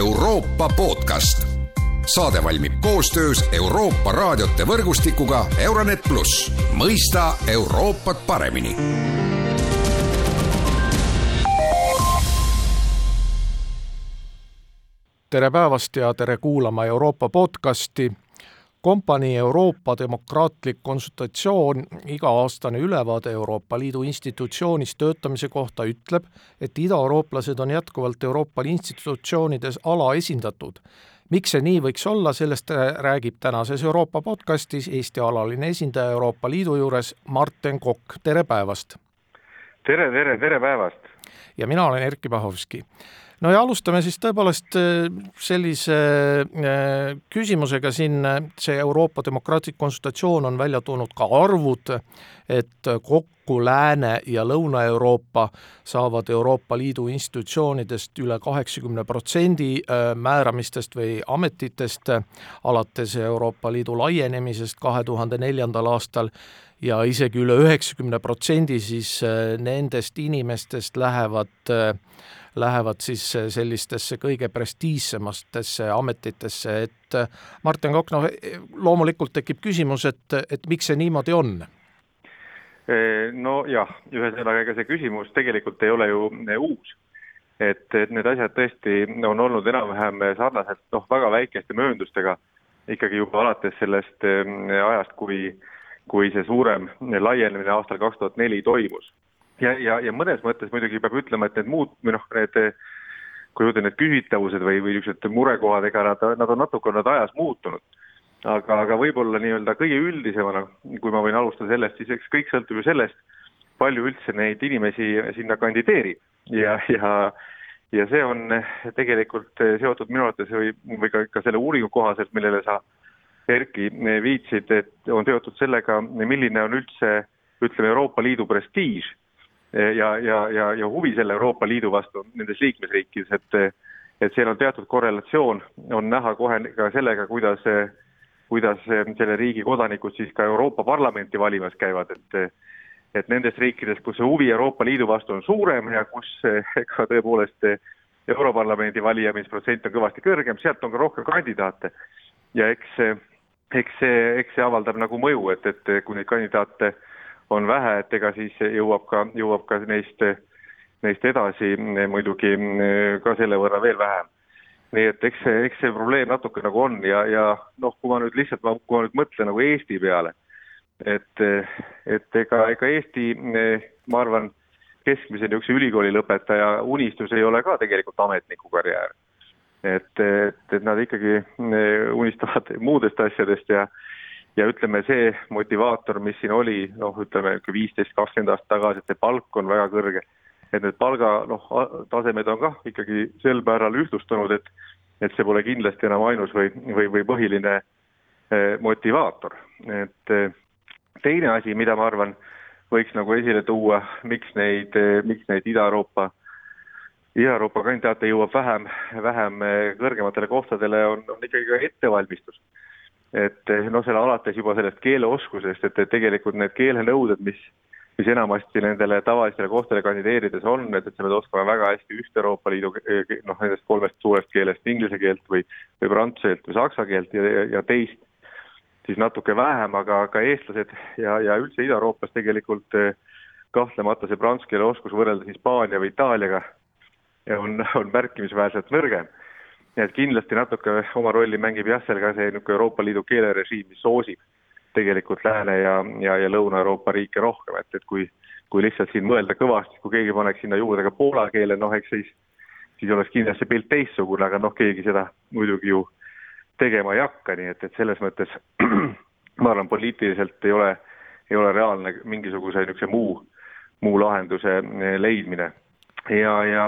Euroopa podcast. saade valmib koostöös Euroopa raadiote võrgustikuga Euronet pluss, mõista Euroopat paremini. Tere päevast ja tere kuulama Euroopa podcasti kompanii Euroopa demokraatlik konsultatsioon, iga-aastane ülevaade Euroopa Liidu institutsioonis töötamise kohta ütleb, et idaeurooplased on jätkuvalt Euroopa institutsioonides alaesindatud. miks see nii võiks olla, sellest räägib tänases Euroopa podcastis Eesti alaline esindaja Euroopa Liidu juures, Marten Kokk, tere päevast! tere, tere, tere päevast! ja mina olen Erkki Pahovski no ja alustame siis tõepoolest äh, sellise äh, küsimusega siin, see Euroopa demokraatlik konsultatsioon on välja toonud ka arvud, et kokku Lääne- ja Lõuna-Euroopa saavad Euroopa Liidu institutsioonidest üle kaheksakümne protsendi äh, määramistest või ametitest alates Euroopa Liidu laienemisest kahe tuhande neljandal aastal ja isegi üle üheksakümne protsendi siis nendest inimestest lähevad äh, lähevad siis sellistesse kõige prestiižsematesse ametitesse, et äh, Martin Kokk, noh loomulikult tekib küsimus, et, et miks see niimoodi on? Nojah, ühesõnaga, ega see küsimus tegelikult ei ole ju uus. et, et need asjad tõesti on olnud enam-vähem sarnaselt noh, väga väikeste mööndustega ikkagi juba alates sellest ajast, kui, kui see suurem laienemine aastal kaks tuhat neli toimus ja, ja, ja mõnes mõttes muidugi peab ütlema, et need muud või noh, need kui öelda, need küsitavused või, või niisugused murekohad, ega nad, nad on natuke nad ajas muutunud. aga, aga võib-olla nii-öelda kõige üldisemana, kui ma võin alustada sellest, siis eks kõik sõltub ju sellest, palju üldse neid inimesi sinna kandideerib ja, ja ja see on tegelikult seotud minu arvates või, või ka, ka selle uuringu kohaselt, millele sa, Erki, viitsid, et on seotud sellega, milline on üldse ütleme, Euroopa Liidu prestiiž ja, ja, ja, ja huvi selle Euroopa Liidu vastu nendes liikmesriikides, et et seal on teatud korrelatsioon, on näha kohe ka sellega, kuidas, kuidas selle riigi kodanikud siis ka Euroopa Parlamenti valimas käivad, et et nendes riikides, kus see huvi Euroopa Liidu vastu on suurem ja kus ka tõepoolest Europarlamendi valijamisprotsent on kõvasti kõrgem, sealt on ka rohkem kandidaate. ja eks, eks see, eks see avaldab nagu mõju, et, et kui neid kandidaate äh, on vähe, et ega siis jõuab ka, jõuab ka neist, neist edasi muidugi ka selle võrra veel vähem. nii et eks see, eks see probleem natuke nagu on ja, ja noh, kui ma nüüd lihtsalt, kui ma nüüd mõtlen nagu Eesti peale, et, et ega, ega Eesti, ma arvan, keskmise niisuguse ülikooli lõpetaja unistus ei ole ka tegelikult ametnikukarjäär. et, et, et nad ikkagi unistavad muudest asjadest ja ja ütleme, see motivaator, mis siin oli, noh, ütleme viisteist, kakskümmend aastat tagasi, et see palk on väga kõrge, et need palga noh, tasemed on kah ikkagi sel määral ühtlustunud, et et see pole kindlasti enam ainus või, või, või põhiline eh, motivaator, et eh, teine asi, mida ma arvan, võiks nagu esile tuua, miks neid, eh, miks neid Ida-Euroopa Ida-Euroopa kandidaate jõuab vähem, vähem kõrgematele kohtadele, on, on ikkagi ka ettevalmistus et eh, noh, selle alates juba sellest keeleoskusest, et, et tegelikult need keelenõuded, mis, mis enamasti nendele tavalistele kohtadele kandideerides on, et, et sa pead oskama väga hästi üht Euroopa Liidu eh, noh, nendest kolmest suurest keelest, inglise keelt või, või prantsuse keelt või saksa keelt ja, ja, teist siis natuke vähem, aga ka eestlased ja, ja üldse Ida-Euroopas tegelikult eh, kahtlemata see prantsuse keele oskus võrreldes Hispaania või Itaaliaga on, on märkimisväärselt nõrgem nii et kindlasti natuke oma rolli mängib jah, seal ka see niisugune Euroopa Liidu keelerežiim, mis soosib tegelikult Lääne- ja, ja, ja Lõuna-Euroopa riike rohkem, et, et kui kui lihtsalt siin mõelda kõvasti, kui keegi paneks sinna juurde ka poola keele, noh eks siis, siis oleks kindlasti pilt teistsugune, aga noh, keegi seda muidugi ju tegema ei hakka, nii et, et selles mõttes ma arvan, poliitiliselt ei ole, ei ole reaalne mingisuguse niisuguse muu, muu lahenduse leidmine. ja, ja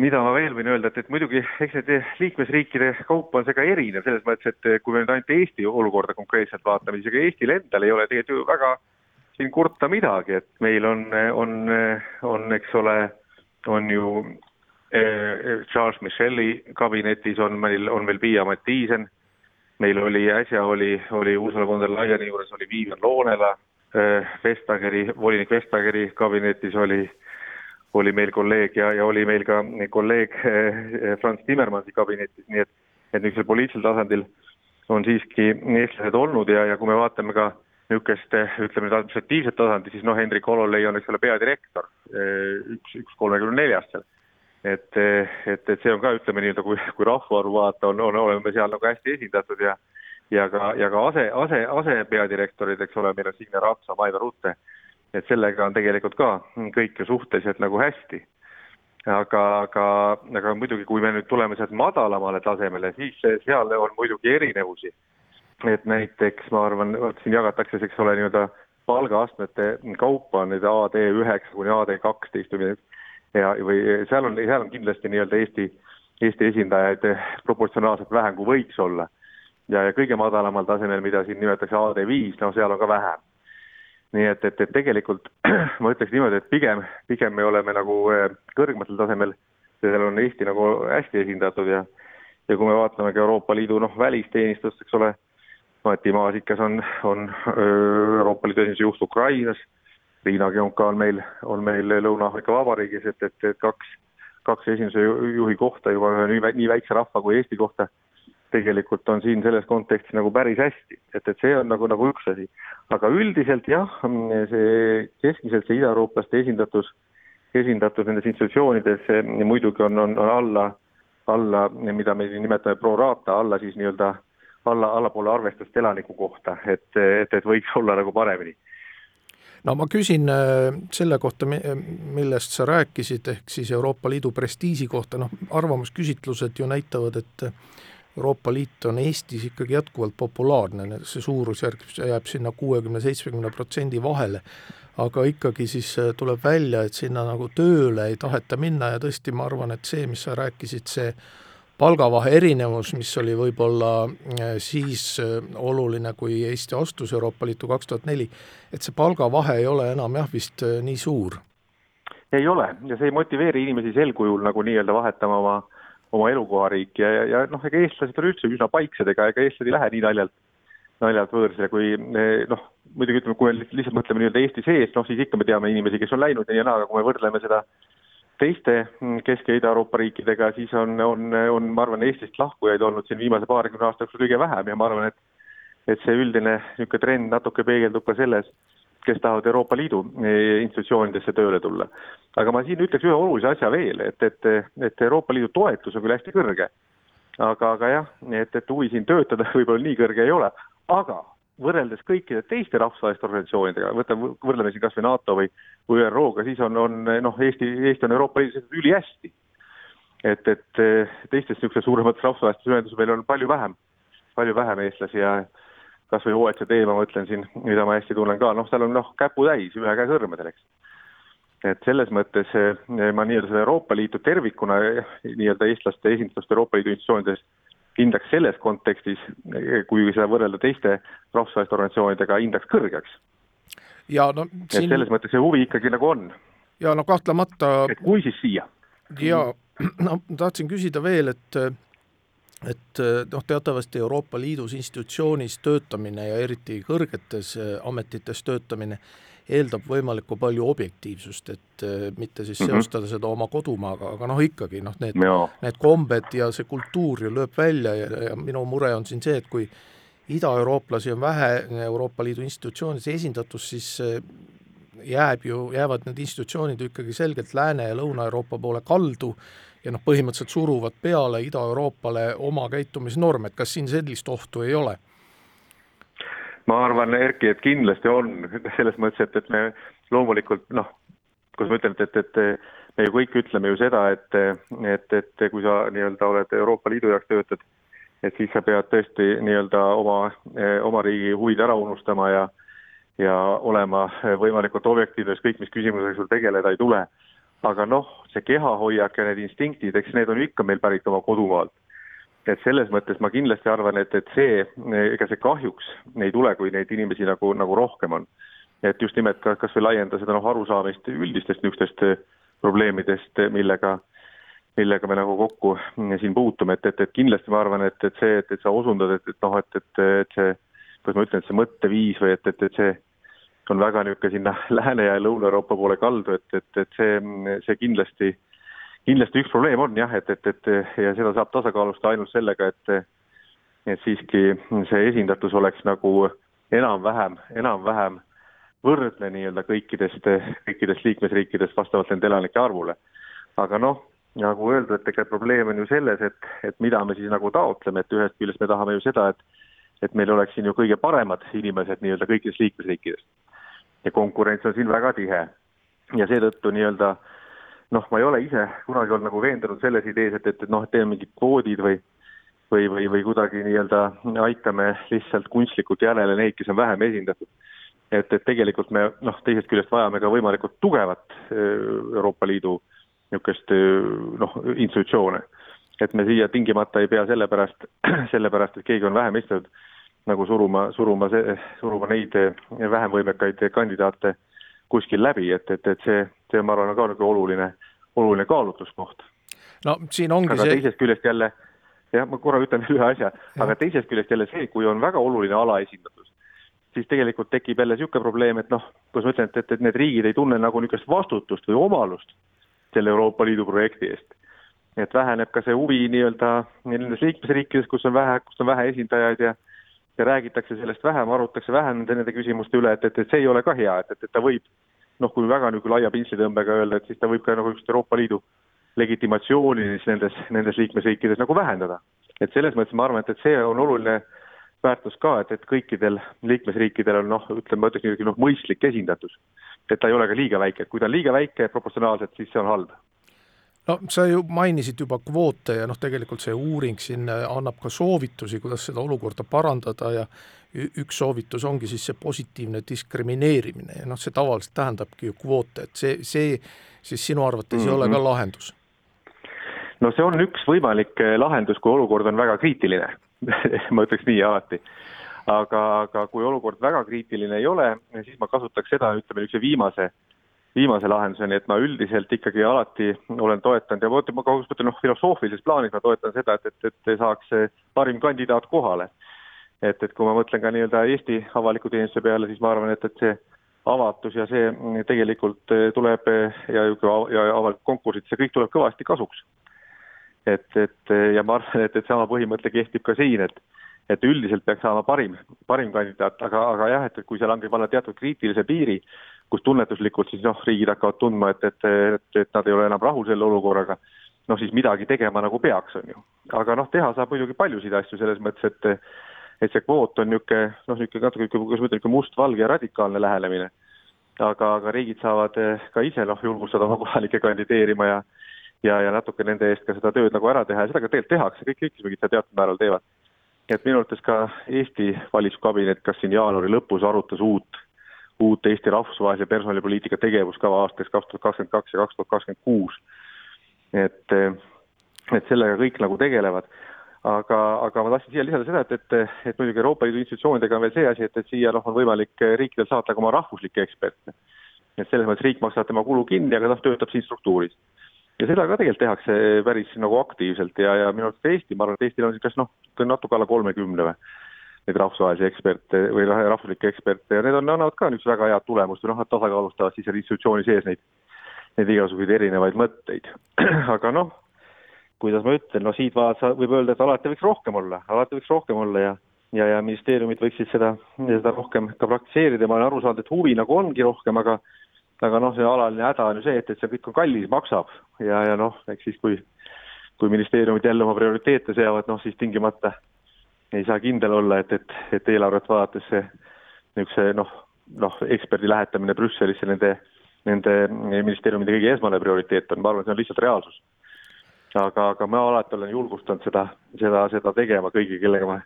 mida ma veel võin öelda, et, et muidugi eks need liikmesriikide kaupa on see ka erinev, selles mõttes, et kui me nüüd ainult Eesti olukorda konkreetselt vaatame, siis ega Eestil endal ei ole tegelikult ju väga siin kurta midagi, et meil on, on, on, eks ole, on ju eh, Charles Michel'i kabinetis on meil, on meil Piia Mattiisen, meil oli äsja oli, oli Ursula von der Leyeni juures oli Vivian Loonela eh,, Vestageri, volinik Vestageri kabinetis oli oli meil kolleeg ja, ja oli meil ka kolleeg Franz Timmermansi kabinetis, nii et, et niisugusel poliitilisel tasandil on siiski eestlased olnud ja, ja kui me vaatame ka niisugust ütleme nüüd administratiivset tasandit, siis noh, Hendrik Hololei on, eks ole, peadirektor, üks, üks kolmekümne neljast seal. et, et, et see on ka, ütleme nii-öelda, kui, kui rahvaarvu vaadata, on, on, oleme seal nagu hästi esindatud ja ja ka, ja ka ase, ase, asepeadirektorid, eks ole, meil on Signe Ratsa, Maido Rutte, et sellega on tegelikult ka kõik ju suhteliselt nagu hästi. aga, aga, aga muidugi, kui me nüüd tuleme sealt madalamale tasemele, siis seal on muidugi erinevusi. et näiteks ma arvan, vot siin jagatakse, eks ole, nii-öelda palgaastmete kaupa nüüd AD üheksa kuni AD kaksteist või ja, või seal on, seal on kindlasti nii-öelda Eesti, Eesti esindajaid proportsionaalselt vähem, kui võiks olla ja, ja kõige madalamal tasemel, mida siin nimetatakse AD5, no seal on ka vähem. Nii et, et, et tegelikult ma ütleks niimoodi, et pigem, pigem me oleme nagu eh, kõrgematel tasemel, seal on Eesti nagu hästi esindatud ja ja kui me vaatame ka Euroopa Liidu noh, välisteenistust, eks ole, Mati Maasikas on, on Euroopa Liidu esinduse juht Ukrainas, Riina Kionka on meil, on meil Lõuna-Aafrika Vabariigis, et, et, et kaks, kaks esinduse juhi kohta juba ühe nii, nii väikse rahva kui Eesti kohta tegelikult on siin selles kontekstis nagu päris hästi, et, et see on nagu, nagu üks asi. aga üldiselt jah, see keskmiselt see idaeurooplaste esindatus, esindatus nendes institutsioonides muidugi on, on, on alla, alla, mida me nimetame pro rata, alla siis nii-öelda alla, allapoole arvestust elaniku kohta, et, et, et võiks olla nagu paremini. No ma küsin äh, selle kohta, millest sa rääkisid, ehk siis Euroopa Liidu prestiiži kohta, noh, arvamusküsitlused ju näitavad, et Euroopa Liit on Eestis ikkagi jätkuvalt populaarne, see suurusjärk jääb sinna kuuekümne, seitsmekümne protsendi vahele, aga ikkagi siis äh, tuleb välja, et sinna nagu tööle ei taheta minna ja tõesti, ma arvan, et see, mis sa rääkisid, see palgavahe erinevus, mis oli võib-olla äh, siis äh, oluline, kui Eesti astus Euroopa Liitu kaks tuhat neli, et see palgavahe ei ole enam jah, vist nii suur? ei ole ja see ei motiveeri inimesi sel kujul nagu nii-öelda vahetama oma oma elukohariiki ja, ja, ja noh, ega eestlased on üldse üsna paiksed, ega, ega eestlased ei lähe nii naljalt, naljalt võõrsile, kui noh, muidugi ütleme, kui me lihtsalt mõtleme nii-öelda Eesti sees, noh siis ikka me teame inimesi, kes on läinud nii ja naa, aga kui me võrdleme seda teiste Kesk- ja Ida-Euroopa riikidega, siis on, on, on, ma arvan, Eestist lahkujaid olnud siin viimase paarikümne aasta jooksul kõige vähem ja ma arvan, et et see üldine niisugune trend natuke peegeldub ka selles, kes tahavad Euroopa Liidu eh, institutsioonidesse tööle tulla. aga ma siin ütleks ühe olulise asja veel, et, et, et Euroopa Liidu toetus on küll hästi kõrge, aga, aga jah, et, et huvi siin töötada võib-olla nii kõrge ei ole, aga võrreldes kõikide teiste rahvusvaheliste organisatsioonidega, võtame, võrdleme siin kas või NATO või, või ÜRO-ga, siis on, on noh, Eesti, Eesti on Euroopa Liidus ülihästi. et, et teistes niisugustes suuremates rahvusvahelistes ühendustes meil on palju vähem, palju vähem eestlasi ja kas või OECD, ma mõtlen siin, mida ma hästi tunnen ka, noh, seal on noh, käputäis ühe käe sõrmedel, eks. et selles mõttes eh, ma nii-öelda seda Euroopa Liitu tervikuna, nii-öelda eestlaste esindust Euroopa Liidu institutsioonides hindaks selles kontekstis, eh, kui seda võrrelda teiste rahvusvaheliste organisatsioonidega, hindaks kõrgeks. ja no siin... et selles mõttes see huvi ikkagi nagu on. ja no kahtlemata et kui, siis siia. ja no tahtsin küsida veel, et et eh, noh, teatavasti Euroopa Liidus institutsioonis töötamine ja eriti kõrgetes eh, ametites töötamine eeldab võimalikku palju objektiivsust, et eh, mitte siis mhm. seostada mm -hmm. seda oma kodumaaga, aga noh, ikkagi noh, need, need kombed ja see kultuur ju lööb välja ja, ja minu mure on siin see, et kui idaeurooplasi on vähe Euroopa Liidu institutsioonides esindatus, siis jääb ju, jäävad need institutsioonid ikkagi selgelt Lääne- ja Lõuna-Euroopa poole kaldu ja noh, põhimõtteliselt suruvad peale Ida-Euroopale oma käitumisnorme, et kas siin sellist ohtu ei ole? ma arvan, Erki, et kindlasti on, selles mõttes, et, et me loomulikult noh, kuidas ma ütlen, et, et, et me ju kõik ütleme ju seda, et, et, et kui sa nii-öelda oled Euroopa Liidu jaoks töötad, et siis sa pead tõesti nii-öelda oma, oma riigi huvid ära unustama ja ja olema võimalikult objektiivne, ükskõik mis küsimusega sul tegeleda ei tule aga noh, see kehahoiak ja need instinktid, eks need on ikka meil pärit oma kodumaalt. et selles mõttes ma kindlasti arvan, et, et see, ega see kahjuks ei tule, kui neid inimesi nagu, nagu rohkem on. et just nimelt ka kas või laienda seda noh, arusaamist üldistest niisugustest probleemidest, millega millega me nagu kokku siin puutume, et, et, et kindlasti ma arvan, et, et see, et, et sa osundad, et, et noh, et, et, et see, kuidas ma ütlen, et see mõtteviis või et, et, et see on väga niisugune sinna Lääne- ja Lõuna-Euroopa poole kaldu, et, et, et see, see kindlasti, kindlasti üks probleem on jah, et, et, et ja seda saab tasakaalustada ainult sellega, et et siiski see esindatus oleks nagu enam-vähem, enam-vähem võrdne nii-öelda kõikidest, kõikidest liikmesriikidest vastavalt nende elanike arvule. aga noh, nagu öeldud, et tegelikult probleem on ju selles, et, et mida me siis nagu taotleme, et ühest küljest me tahame ju seda, et et meil oleks siin ju kõige paremad inimesed nii-öelda kõikidest liikmesriikidest. Ja konkurents on siin väga tihe. ja seetõttu nii-öelda noh, ma ei ole ise kunagi olnud nagu veendunud selles idees, et, et, et noh, et teeme mingid kvoodid või või, või, või kuidagi nii-öelda aitame lihtsalt kunstlikult järele neid, kes on vähem esindatud. et, et tegelikult me noh, teisest küljest vajame ka võimalikult tugevat Euroopa Liidu niisugust noh, institutsioone. et me siia tingimata ei pea sellepärast, sellepärast, et keegi on vähem esindatud, nagu suruma, suruma see, suruma neid äh, vähem võimekaid kandidaate kuskil läbi, et, et, et see, see ma arvan, on ka niisugune oluline, oluline kaalutluskoht. no siin ongi aga see teisest küljest jälle jah, ma korra ütlen ühe asja, aga teisest küljest jälle see, kui on väga oluline alaesindatus, siis tegelikult tekib jälle niisugune probleem, et noh, kuidas ma ütlen, et, et, et need riigid ei tunne nagu niisugust vastutust või omalust selle Euroopa Liidu projekti eest. et väheneb ka see huvi nii-öelda nendes liikmesriikides, kus on vähe, kus on vähe esindajaid ja ja räägitakse sellest vähem, arutatakse vähem nende, nende küsimuste üle, et, et, et see ei ole ka hea, et, et, et ta võib noh, kui väga nagu laia pintslitõmbega öelda, et siis ta võib ka nagu niisugust Euroopa Liidu legitimatsiooni siis nendes, nendes liikmesriikides nagu vähendada. et selles mõttes ma arvan, et, et see on oluline väärtus ka, et, et kõikidel liikmesriikidel on noh, ütleme, ma ütleks niisugune noh, mõistlik esindatus. et ta ei ole ka liiga väike, et kui ta on liiga väike proportsionaalselt, siis see on halb no sa ju mainisid juba kvoote ja noh, tegelikult see uuring siin annab ka soovitusi, kuidas seda olukorda parandada ja üks soovitus ongi siis see positiivne diskrimineerimine ja noh, see tavaliselt tähendabki ju kvoote, et see, see siis sinu arvates mm -hmm. ei ole ka mhm. lahendus? no see on üks võimalik eh, lahendus, kui olukord on väga kriitiline ma ütleks nii alati. aga, aga kui olukord väga kriitiline ei ole, siis ma kasutaks seda, ütleme niisuguse viimase, viimase lahenduseni, et ma üldiselt ikkagi alati olen toetanud ja vot ma kogu aeg noh, filosoofilises plaanis ma toetan seda, et, et, et saaks parim kandidaat kohale. et, et kui ma mõtlen ka nii-öelda Eesti avaliku teenistuse peale, siis ma arvan, et, et see avatus ja see tegelikult tuleb ja, ja avalik konkursid, see kõik tuleb kõvasti kasuks et, et ja ma arvan, et, et sama põhimõte kehtib ka siin, et et üldiselt peaks saama parim, parim kandidaat, aga, aga jah, et, et kui see langeb alla teatud kriitilise piiri, kus tunnetuslikult siis noh, riigid hakkavad tundma, et, et, et, et nad ei ole enam rahul selle olukorraga, noh siis midagi tegema nagu peaks, on ju. aga noh, teha saab muidugi paljusid asju selles mõttes, et et see kvoot on niisugune noh, niisugune natuke, kuidas ma ütlen, niisugune mustvalge ja radikaalne lähenemine. aga, aga riigid saavad ka ise noh, julgustada oma kohalikke kandideerima ja ja, ja natuke nende eest ka seda tööd nagu ära teha ja seda ka tegelikult tehakse, kõik liikmesriigid seda teatud määral teevad. et minu arvates ka Eesti valitsuskabinet, kas siin jaanuari lõpus arutas uut, uut Eesti rahvusvahelise personalipoliitika tegevuskava aastaks kaks tuhat kakskümmend kaks ja kaks tuhat kakskümmend kuus. et, et sellega kõik nagu tegelevad aga, aga ma tahtsin siia lisada seda, et, et, et muidugi Euroopa Liidu institutsioonidega on veel see asi, et, et siia noh, on võimalik riikidel saata ka oma rahvuslikke eksperte. et selles mõttes riik maksab tema kulu kinni, aga ta töötab siin struktuuris ja seda ka tegelikult tehakse päris nagu aktiivselt ja, ja minu arust Eesti, ma arvan, et Eestil on niisugust noh, natuke alla kolmekümne või neid rahvusvahelisi eksperte või rahvuslikke eksperte ja need on, annavad ka niisugust väga head tulemust või noh, nad tasakaalustavad siis institutsiooni sees neid, neid igasuguseid erinevaid mõtteid. aga noh, kuidas ma ütlen, no siit vaadates võib öelda, et alati võiks rohkem olla, alati võiks rohkem olla ja ja, ja ministeeriumid võiksid seda, seda rohkem ka praktiseerida, ma olen aru saanud, et huvi nagu ongi rohkem, aga aga noh, see alaline häda on ju see, et, et see kõik on kallis, maksab ja, ja noh, eks siis kui kui ministeeriumid jälle oma prioriteete seavad, noh siis tingimata ei saa kindel olla, et, et, et eelarvet vaadates see niisuguse noh, noh, eksperdi lähetamine Brüsselisse nende, nende ministeeriumide kõige esmane prioriteet on, ma arvan, see on lihtsalt reaalsus. aga, aga ma alati olen julgustanud seda, seda, seda tegema kõigi, kellega ma,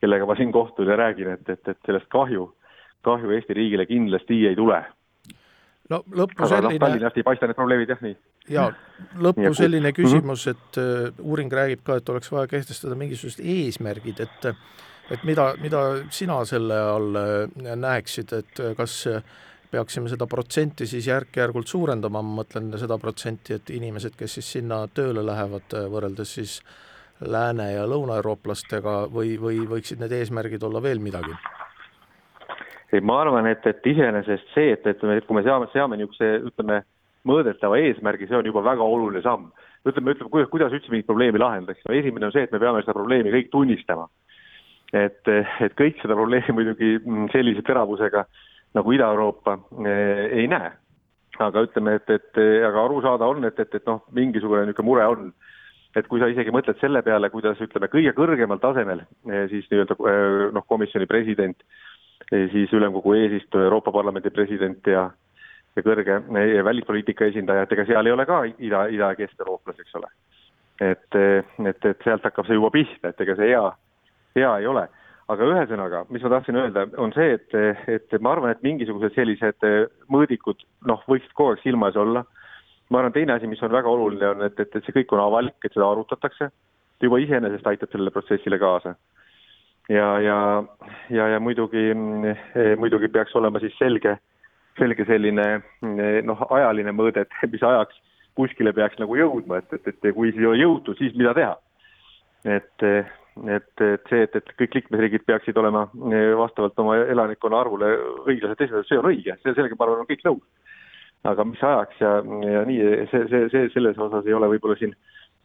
kellega ma siin kohtun ja räägin, et, et, et sellest kahju, kahju Eesti riigile kindlasti ei tule no lõppu noh, selline Tallinnast ei paista need probleemid jah nii. Jaa, lõppu selline mhm. küsimus, et uh, uuring räägib ka, et oleks vaja kehtestada mingisugused eesmärgid, et et mida, mida sina selle all äh, näeksid, et kas peaksime seda protsenti siis järk-järgult suurendama, ma mõtlen seda protsenti, et inimesed, kes siis sinna tööle lähevad, äh, võrreldes siis lääne- ja lõunaeurooplastega või, või võiksid need eesmärgid olla veel midagi? ei, ma arvan, et, et iseenesest see, et, et kui me seame, seame niisuguse, ütleme, mõõdetava eesmärgi, see on juba väga oluline samm. ütleme, ütleme, kuidas, kuidas üldse mingit probleemi lahendaks, no esimene on see, et me peame seda probleemi kõik tunnistama. et, et kõik seda probleemi muidugi sellise teravusega nagu Ida-Euroopa eh, ei näe. aga ütleme, et, et aga aru saada on, et, et, et noh, mingisugune niisugune mure on et kui sa isegi mõtled selle peale, kuidas ütleme, kõige kõrgemal tasemel eh, siis nii-öelda eh, noh, komisjoni president, siis ülemkogu eesistuja, Euroopa Parlamendi president ja ja kõrge välispoliitika esindaja, et ega seal ei ole ka ida, ida- ja kesk-eurooplasi, eks ole. et, et, et sealt hakkab see juba pihta, et ega see hea, hea ei ole. aga ühesõnaga, mis ma tahtsin öelda, on see, et, et ma arvan, et mingisugused sellised mõõdikud noh, võiksid kogu aeg silma ees olla ma arvan, teine asi, mis on väga oluline, on, et, et, et see kõik on avalik, et seda arutatakse, juba iseenesest aitab sellele protsessile kaasa. ja, ja, ja, ja muidugi, muidugi peaks olema siis selge, selge selline noh, ajaline mõõde, et mis ajaks kuskile peaks nagu jõudma, et, et, et kui ei ole jõutud, siis mida teha. et, et, et see, et, et kõik liikmesriigid peaksid olema vastavalt oma elanikkonna arvule õiglased esindatud, see on õige, see, sellega ma arvan, on kõik nõus aga mis ajaks ja, ja nii, see, see, see, selles osas ei ole võib-olla siin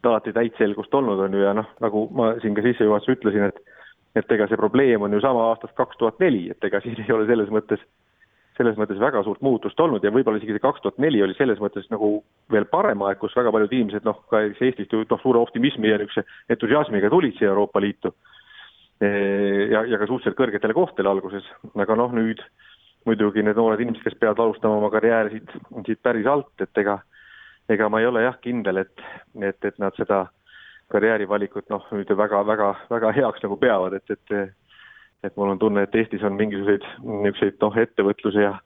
alati täit selgust olnud, on ju, ja noh, nagu ma siin ka sissejuhatuses ütlesin, et et ega see probleem on ju sama aastast kaks tuhat neli, et ega siin ei ole selles mõttes, selles mõttes väga suurt muutust olnud ja võib-olla isegi see kaks tuhat neli oli selles mõttes nagu veel parem aeg, kus väga paljud inimesed noh, ka Eestist ju noh, suure optimismi ja niisuguse entusiasmiga tulid siia Euroopa Liitu. Ja, ja ka suhteliselt kõrgetele kohtadele alguses, aga noh, nüüd muidugi need noored inimesed, kes peavad alustama oma karjääri siit, siit päris alt, et ega, ega ma ei ole jah kindel, et, et, et nad seda karjäärivalikut noh, nüüd väga, väga, väga heaks nagu peavad, et, et et mul on tunne, et Eestis on mingisuguseid niisuguseid noh, ettevõtluse ja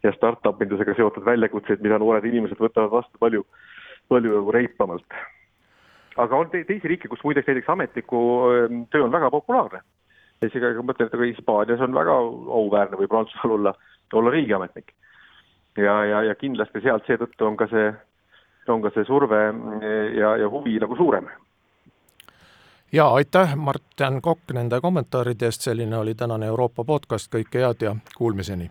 ja startup indusega seotud väljakutseid, mida noored inimesed võtavad vastu palju, palju nagu reipamalt. aga on te teisi riike, kus muideks näiteks ametniku töö on väga populaarne isegi ma mõtlen, et aga Hispaanias on väga auväärne või Prantsusmaal olla, olla riigiametnik. ja, ja, ja kindlasti sealt seetõttu on ka see, on ka see surve ja, ja huvi nagu suurem. Ja aitäh, Mart-Jan Kokk, nende kommentaaride eest, selline oli tänane Euroopa podcast, kõike head ja kuulmiseni!